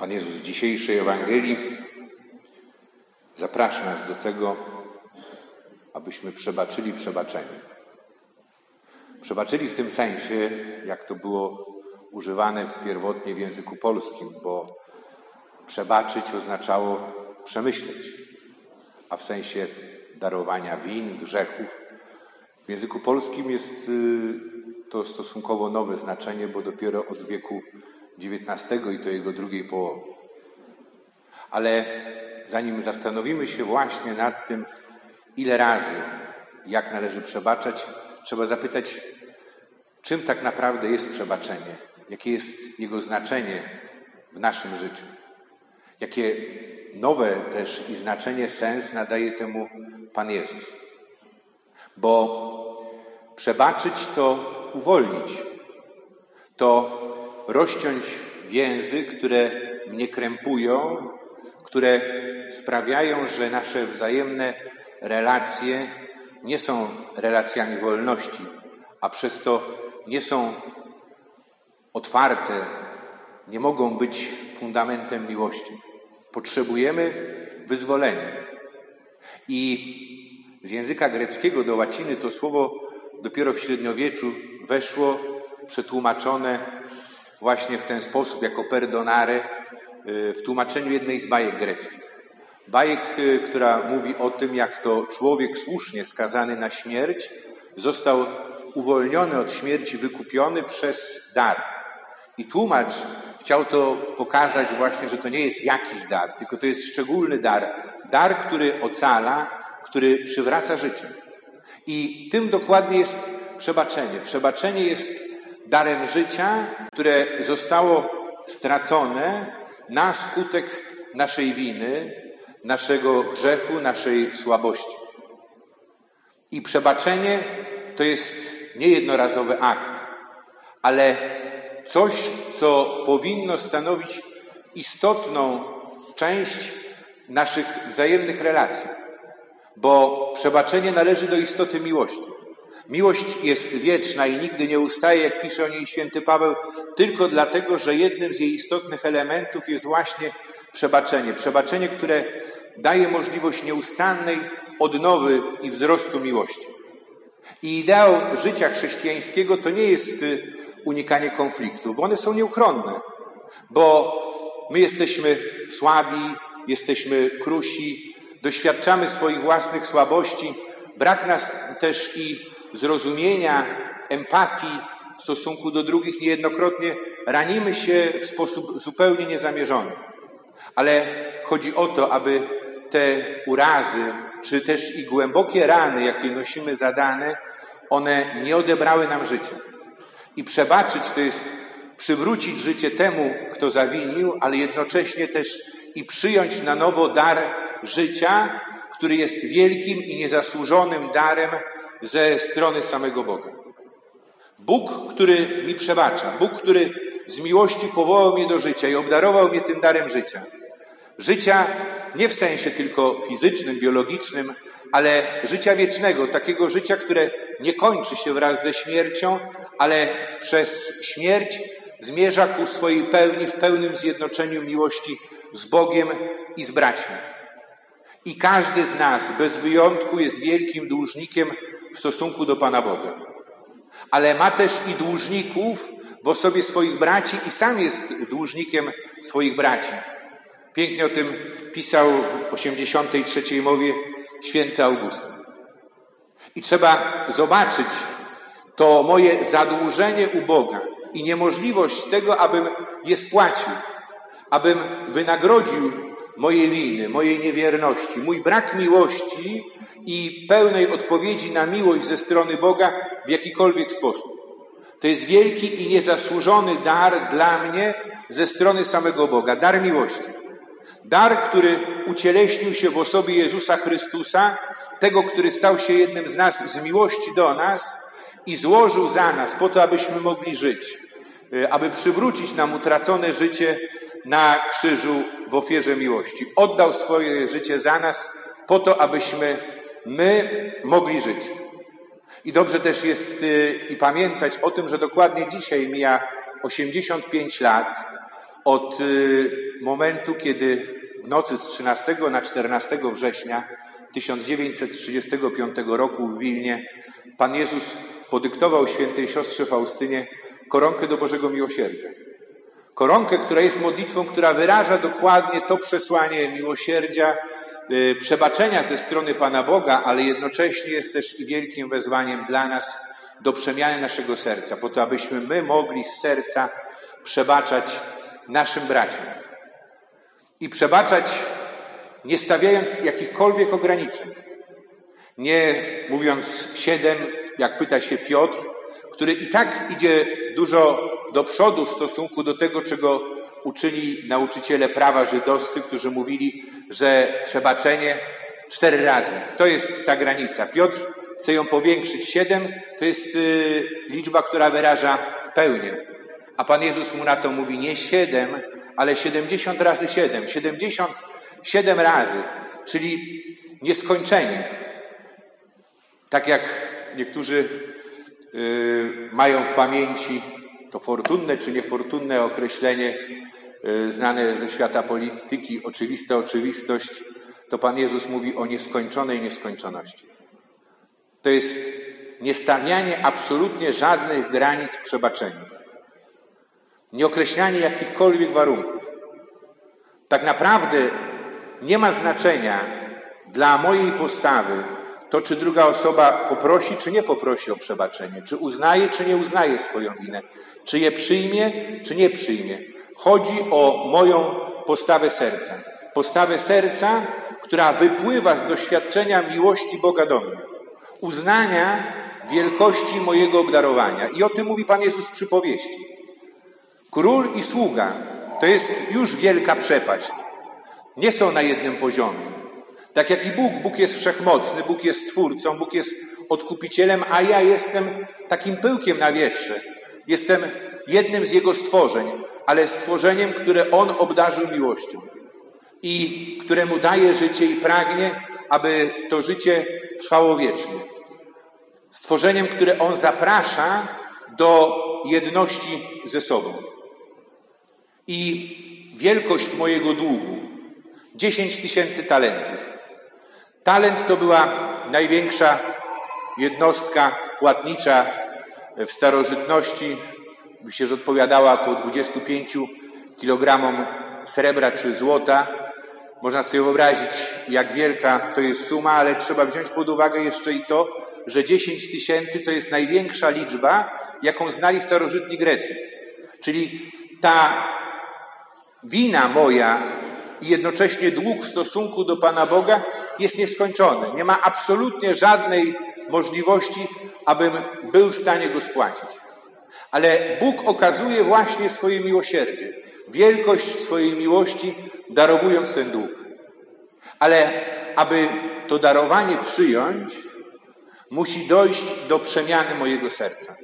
Pan Jezus w dzisiejszej Ewangelii zaprasza nas do tego, abyśmy przebaczyli przebaczenie. Przebaczyli w tym sensie, jak to było używane pierwotnie w języku polskim, bo przebaczyć oznaczało przemyśleć, a w sensie darowania win, grzechów. W języku polskim jest y, to stosunkowo nowe znaczenie, bo dopiero od wieku XIX i to jego drugiej połowy. Ale zanim zastanowimy się właśnie nad tym, ile razy, jak należy przebaczać, trzeba zapytać, czym tak naprawdę jest przebaczenie, jakie jest jego znaczenie w naszym życiu, jakie nowe też i znaczenie, sens nadaje temu Pan Jezus. Bo przebaczyć to uwolnić, to rozciąć więzy, które mnie krępują, które sprawiają, że nasze wzajemne relacje nie są relacjami wolności, a przez to nie są otwarte, nie mogą być fundamentem miłości. Potrzebujemy wyzwolenia. I z języka greckiego do łaciny to słowo dopiero w średniowieczu weszło, przetłumaczone właśnie w ten sposób, jako perdonare, y, w tłumaczeniu jednej z bajek greckich. Bajek, y, która mówi o tym, jak to człowiek słusznie skazany na śmierć został uwolniony od śmierci, wykupiony przez dar. I tłumacz chciał to pokazać właśnie, że to nie jest jakiś dar, tylko to jest szczególny dar. Dar, który ocala, który przywraca życie. I tym dokładnie jest przebaczenie. Przebaczenie jest darem życia, które zostało stracone na skutek naszej winy, naszego grzechu, naszej słabości. I przebaczenie to jest niejednorazowy akt, ale coś, co powinno stanowić istotną część naszych wzajemnych relacji, bo przebaczenie należy do istoty miłości. Miłość jest wieczna i nigdy nie ustaje, jak pisze o niej święty Paweł, tylko dlatego, że jednym z jej istotnych elementów jest właśnie przebaczenie. Przebaczenie, które daje możliwość nieustannej odnowy i wzrostu miłości. I ideał życia chrześcijańskiego to nie jest y, unikanie konfliktów, bo one są nieuchronne, bo my jesteśmy słabi, jesteśmy krusi, doświadczamy swoich własnych słabości, brak nas też i zrozumienia, empatii w stosunku do drugich niejednokrotnie ranimy się w sposób zupełnie niezamierzony. Ale chodzi o to, aby te urazy, czy też i głębokie rany, jakie nosimy zadane, one nie odebrały nam życia. I przebaczyć to jest przywrócić życie temu, kto zawinił, ale jednocześnie też i przyjąć na nowo dar życia, który jest wielkim i niezasłużonym darem ze strony samego Boga. Bóg, który mi przebacza, Bóg, który z miłości powołał mnie do życia i obdarował mnie tym darem życia. Życia nie w sensie tylko fizycznym, biologicznym, ale życia wiecznego, takiego życia, które nie kończy się wraz ze śmiercią, ale przez śmierć zmierza ku swojej pełni w pełnym zjednoczeniu miłości z Bogiem i z braćmi. I każdy z nas bez wyjątku jest wielkim dłużnikiem w stosunku do Pana Boga. Ale ma też i dłużników w osobie swoich braci i sam jest dłużnikiem swoich braci. Pięknie o tym pisał w 83 mowie święty Augustyn. I trzeba zobaczyć to moje zadłużenie u Boga i niemożliwość tego, abym je spłacił, abym wynagrodził moje winy, mojej niewierności, mój brak miłości i pełnej odpowiedzi na miłość ze strony Boga w jakikolwiek sposób. To jest wielki i niezasłużony dar dla mnie ze strony samego Boga, dar miłości. Dar, który ucieleśnił się w osobie Jezusa Chrystusa, tego, który stał się jednym z nas z miłości do nas i złożył za nas po to, abyśmy mogli żyć, y, aby przywrócić nam utracone życie na krzyżu w ofierze miłości. Oddał swoje życie za nas po to, abyśmy my mogli żyć. I dobrze też jest y, i pamiętać o tym, że dokładnie dzisiaj mija 85 lat od y, momentu, kiedy w nocy z 13 na 14 września 1935 roku w Wilnie Pan Jezus podyktował świętej siostrze Faustynie koronkę do Bożego Miłosierdzia. Koronkę, która jest modlitwą, która wyraża dokładnie to przesłanie miłosierdzia, y, przebaczenia ze strony Pana Boga, ale jednocześnie jest też i wielkim wezwaniem dla nas do przemiany naszego serca, po to, abyśmy my mogli z serca przebaczać naszym braciom. I przebaczać nie stawiając jakichkolwiek ograniczeń. Nie mówiąc siedem, jak pyta się Piotr, który i tak idzie dużo do przodu w stosunku do tego, czego uczyli nauczyciele prawa żydowscy, którzy mówili, że przebaczenie cztery razy. To jest ta granica. Piotr chce ją powiększyć. Siedem to jest y, liczba, która wyraża pełnię. A Pan Jezus mu na to mówi nie siedem, ale siedemdziesiąt razy siedem. Siedemdziesiąt siedem razy, czyli nieskończenie. Tak jak niektórzy mają w pamięci to fortunne czy niefortunne określenie y, znane ze świata polityki, oczywista oczywistość, to Pan Jezus mówi o nieskończonej nieskończoności. To jest niestawianie absolutnie żadnych granic przebaczeniu. Nieokreślanie jakichkolwiek warunków. Tak naprawdę nie ma znaczenia dla mojej postawy to, czy druga osoba poprosi, czy nie poprosi o przebaczenie, czy uznaje, czy nie uznaje swoją winę, czy je przyjmie, czy nie przyjmie. Chodzi o moją postawę serca. Postawę serca, która wypływa z doświadczenia miłości Boga do mnie, uznania wielkości mojego obdarowania. I o tym mówi Pan Jezus w przypowieści. Król i sługa to jest już wielka przepaść. Nie są na jednym poziomie. Tak jak i Bóg, Bóg jest wszechmocny, Bóg jest Stwórcą, Bóg jest odkupicielem, a ja jestem takim pyłkiem na wietrze. Jestem jednym z Jego stworzeń, ale stworzeniem, które On obdarzył miłością i któremu daje życie i pragnie, aby to życie trwało wiecznie. Stworzeniem, które On zaprasza do jedności ze sobą. I wielkość mojego długu, 10 tysięcy talentów. Talent to była największa jednostka płatnicza w starożytności. Myślę, że odpowiadała około 25 kilogramom srebra czy złota. Można sobie wyobrazić, jak wielka to jest suma, ale trzeba wziąć pod uwagę jeszcze i to, że 10 tysięcy to jest największa liczba, jaką znali starożytni Grecy. Czyli ta wina moja i jednocześnie dług w stosunku do Pana Boga jest nieskończony. Nie ma absolutnie żadnej możliwości, abym był w stanie go spłacić. Ale Bóg okazuje właśnie swoje miłosierdzie, wielkość swojej miłości, darowując ten dług. Ale aby to darowanie przyjąć, musi dojść do przemiany mojego serca.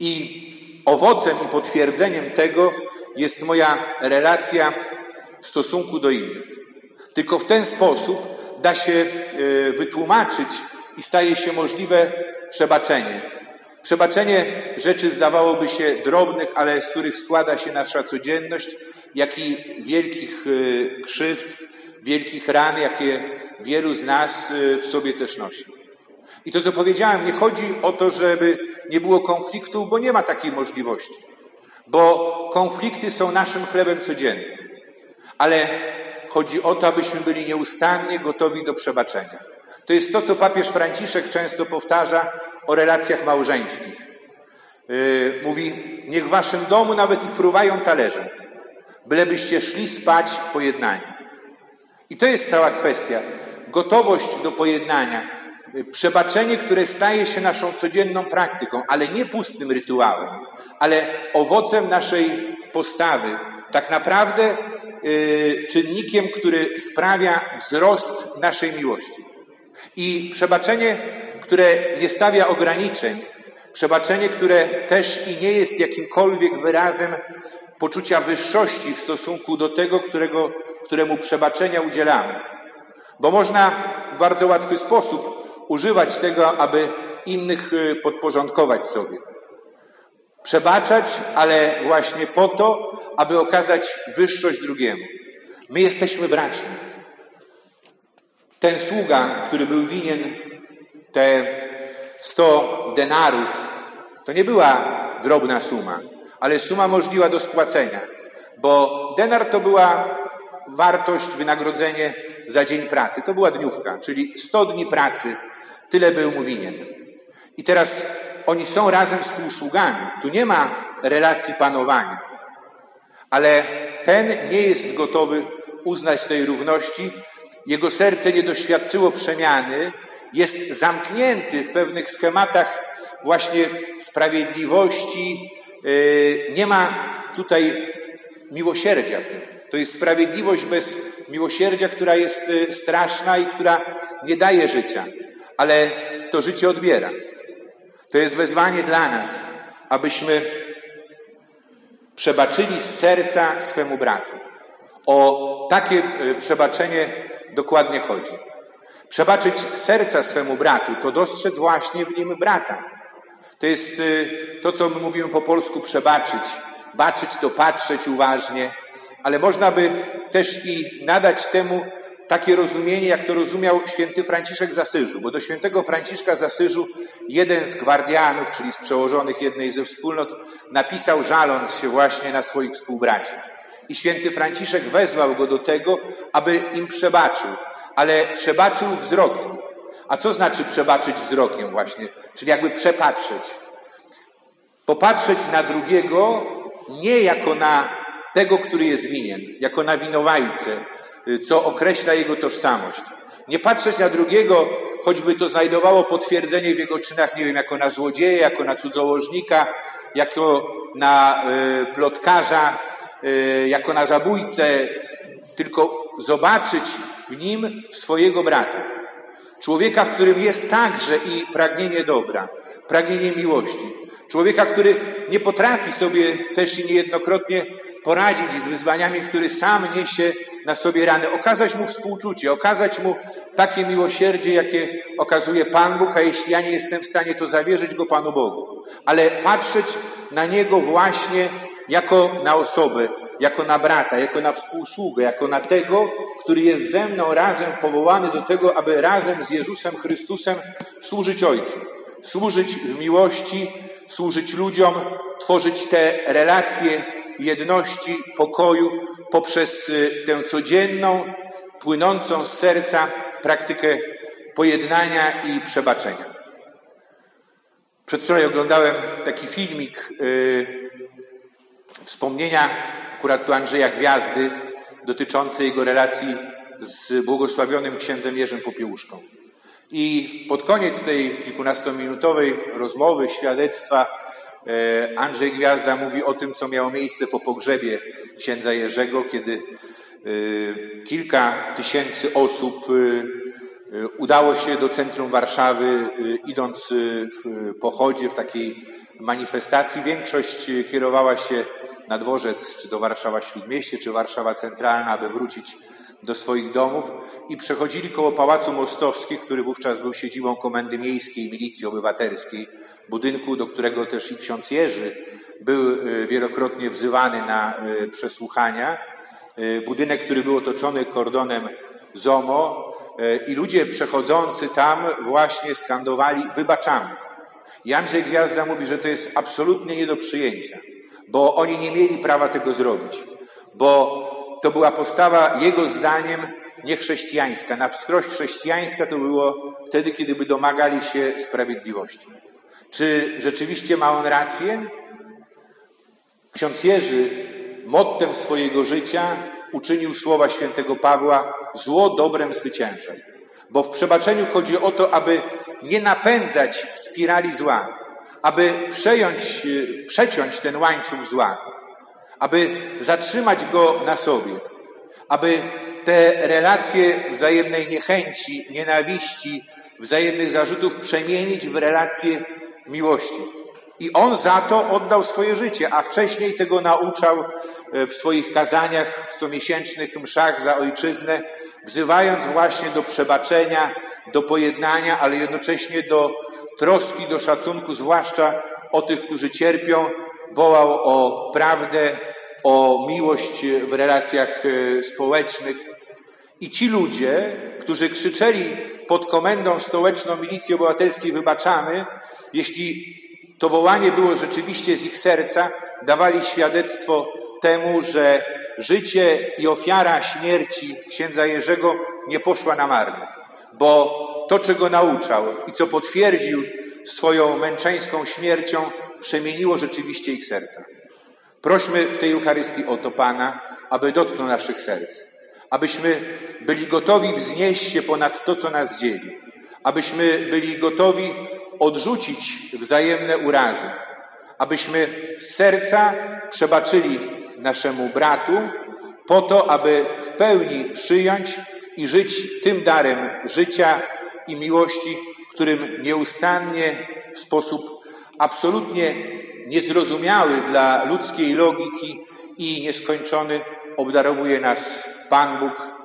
I owocem i potwierdzeniem tego jest moja relacja w stosunku do innych. Tylko w ten sposób da się e, wytłumaczyć i staje się możliwe przebaczenie. Przebaczenie rzeczy zdawałoby się drobnych, ale z których składa się nasza codzienność, jak i wielkich e, krzywd, wielkich ran, jakie wielu z nas e, w sobie też nosi. I to, co powiedziałem, nie chodzi o to, żeby nie było konfliktu, bo nie ma takiej możliwości. Bo konflikty są naszym chlebem codziennym. Ale chodzi o to, abyśmy byli nieustannie gotowi do przebaczenia. To jest to, co papież Franciszek często powtarza o relacjach małżeńskich. Yy, mówi, niech w waszym domu nawet i fruwają talerze, bylebyście szli spać pojednani. I to jest cała kwestia. Gotowość do pojednania, yy, przebaczenie, które staje się naszą codzienną praktyką, ale nie pustym rytuałem, ale owocem naszej postawy, tak naprawdę y, czynnikiem, który sprawia wzrost naszej miłości. I przebaczenie, które nie stawia ograniczeń, przebaczenie, które też i nie jest jakimkolwiek wyrazem poczucia wyższości w stosunku do tego, którego, któremu przebaczenia udzielamy. Bo można w bardzo łatwy sposób używać tego, aby innych y, podporządkować sobie. Przebaczać, ale właśnie po to, aby okazać wyższość drugiemu. My jesteśmy braćmi. Ten sługa, który był winien te 100 denarów, to nie była drobna suma, ale suma możliwa do spłacenia, bo denar to była wartość, wynagrodzenie za dzień pracy. To była dniówka, czyli 100 dni pracy, tyle był mu winien. I teraz oni są razem współsługami. Tu nie ma relacji panowania, ale ten nie jest gotowy uznać tej równości. Jego serce nie doświadczyło przemiany, jest zamknięty w pewnych schematach właśnie sprawiedliwości. Yy, nie ma tutaj miłosierdzia w tym. To jest sprawiedliwość bez miłosierdzia, która jest yy, straszna i która nie daje życia, ale to życie odbiera. To jest wezwanie dla nas, abyśmy przebaczyli z serca swemu bratu. O takie yy, przebaczenie dokładnie chodzi. Przebaczyć serca swemu bratu, to dostrzec właśnie w nim brata. To jest y, to, co my mówimy po polsku przebaczyć. Baczyć to patrzeć uważnie, ale można by też i nadać temu takie rozumienie, jak to rozumiał święty Franciszek z Asyżu, bo do świętego Franciszka z Asyżu jeden z gwardianów, czyli z przełożonych jednej ze wspólnot, napisał żaląc się właśnie na swoich współbraci. I święty Franciszek wezwał go do tego, aby im przebaczył, ale przebaczył wzrokiem. A co znaczy przebaczyć wzrokiem właśnie? Czyli jakby przepatrzeć. Popatrzeć na drugiego nie jako na tego, który jest winien, jako na winowajcę, co określa jego tożsamość. Nie patrzeć na drugiego, choćby to znajdowało potwierdzenie w jego czynach, nie wiem, jako na złodzieja, jako na cudzołożnika, jako na y, plotkarza, y, jako na zabójcę, tylko zobaczyć w nim swojego brata. Człowieka, w którym jest także i pragnienie dobra, pragnienie miłości. Człowieka, który nie potrafi sobie też i niejednokrotnie poradzić z wyzwaniami, który sam niesie na sobie rany. Okazać mu współczucie, okazać mu takie miłosierdzie, jakie okazuje Pan Bóg, a jeśli ja nie jestem w stanie, to zawierzyć go Panu Bogu. Ale patrzeć na niego właśnie jako na osobę, jako na brata, jako na współsługę, jako na tego, który jest ze mną razem powołany do tego, aby razem z Jezusem Chrystusem służyć Ojcu. Służyć w miłości, służyć ludziom, tworzyć te relacje jedności, pokoju poprzez y, tę codzienną, płynącą z serca praktykę pojednania i przebaczenia. Przedwczoraj oglądałem taki filmik yy, wspomnienia akurat tu Andrzeja Gwiazdy dotyczące jego relacji z błogosławionym księdzem Jerzym Popiełuszką. I pod koniec tej kilkunastominutowej rozmowy, świadectwa, Andrzej Gwiazda mówi o tym, co miało miejsce po pogrzebie księdza Jerzego, kiedy e, kilka tysięcy osób e, udało się do centrum Warszawy, idąc w pochodzie, w takiej manifestacji. Większość kierowała się na dworzec, czy to Warszawa Śródmieście, czy Warszawa Centralna, aby wrócić do swoich domów i przechodzili koło Pałacu Mostowskich, który wówczas był siedzibą Komendy Miejskiej Milicji Obywatelskiej, budynku, do którego też i ksiądz Jerzy był e, wielokrotnie wzywany na e, przesłuchania. E, budynek, który był otoczony kordonem ZOMO i ludzie przechodzący tam właśnie skandowali wybaczamy. I Andrzej Gwiazda mówi, że to jest absolutnie nie do przyjęcia bo oni nie mieli prawa tego zrobić, bo to była postawa jego zdaniem niechrześcijańska. Na wskroś chrześcijańska to było wtedy, kiedy by domagali się sprawiedliwości. Czy rzeczywiście ma on rację? Ksiądz Jerzy mottem swojego życia uczynił słowa świętego Pawła zło dobrem zwycięża. Bo w przebaczeniu chodzi o to, aby nie napędzać spirali zła, aby przejąć, przeciąć ten łańcuch zła, aby zatrzymać go na sobie, aby te relacje wzajemnej niechęci, nienawiści, wzajemnych zarzutów przemienić w relacje miłości. I on za to oddał swoje życie, a wcześniej tego nauczał e, w swoich kazaniach, w comiesięcznych mszach za ojczyznę, wzywając właśnie do przebaczenia, do pojednania, ale jednocześnie do troski, do szacunku, zwłaszcza o tych, którzy cierpią wołał o prawdę, o miłość w relacjach e, społecznych. I ci ludzie, którzy krzyczeli pod komendą stołeczną Milicji Obywatelskiej wybaczamy, jeśli to wołanie było rzeczywiście z ich serca, dawali świadectwo temu, że życie i ofiara śmierci księdza Jerzego nie poszła na marne, bo to, czego nauczał i co potwierdził swoją męczeńską śmiercią, przemieniło rzeczywiście ich serca. Prośmy w tej Eucharystii o to Pana, aby dotknął naszych serc, abyśmy byli gotowi wznieść się ponad to, co nas dzieli, abyśmy byli gotowi odrzucić wzajemne urazy, abyśmy z serca przebaczyli naszemu bratu, po to, aby w pełni przyjąć i żyć tym darem życia i miłości, którym nieustannie, w sposób absolutnie niezrozumiały dla ludzkiej logiki i nieskończony obdarowuje nas Pan Bóg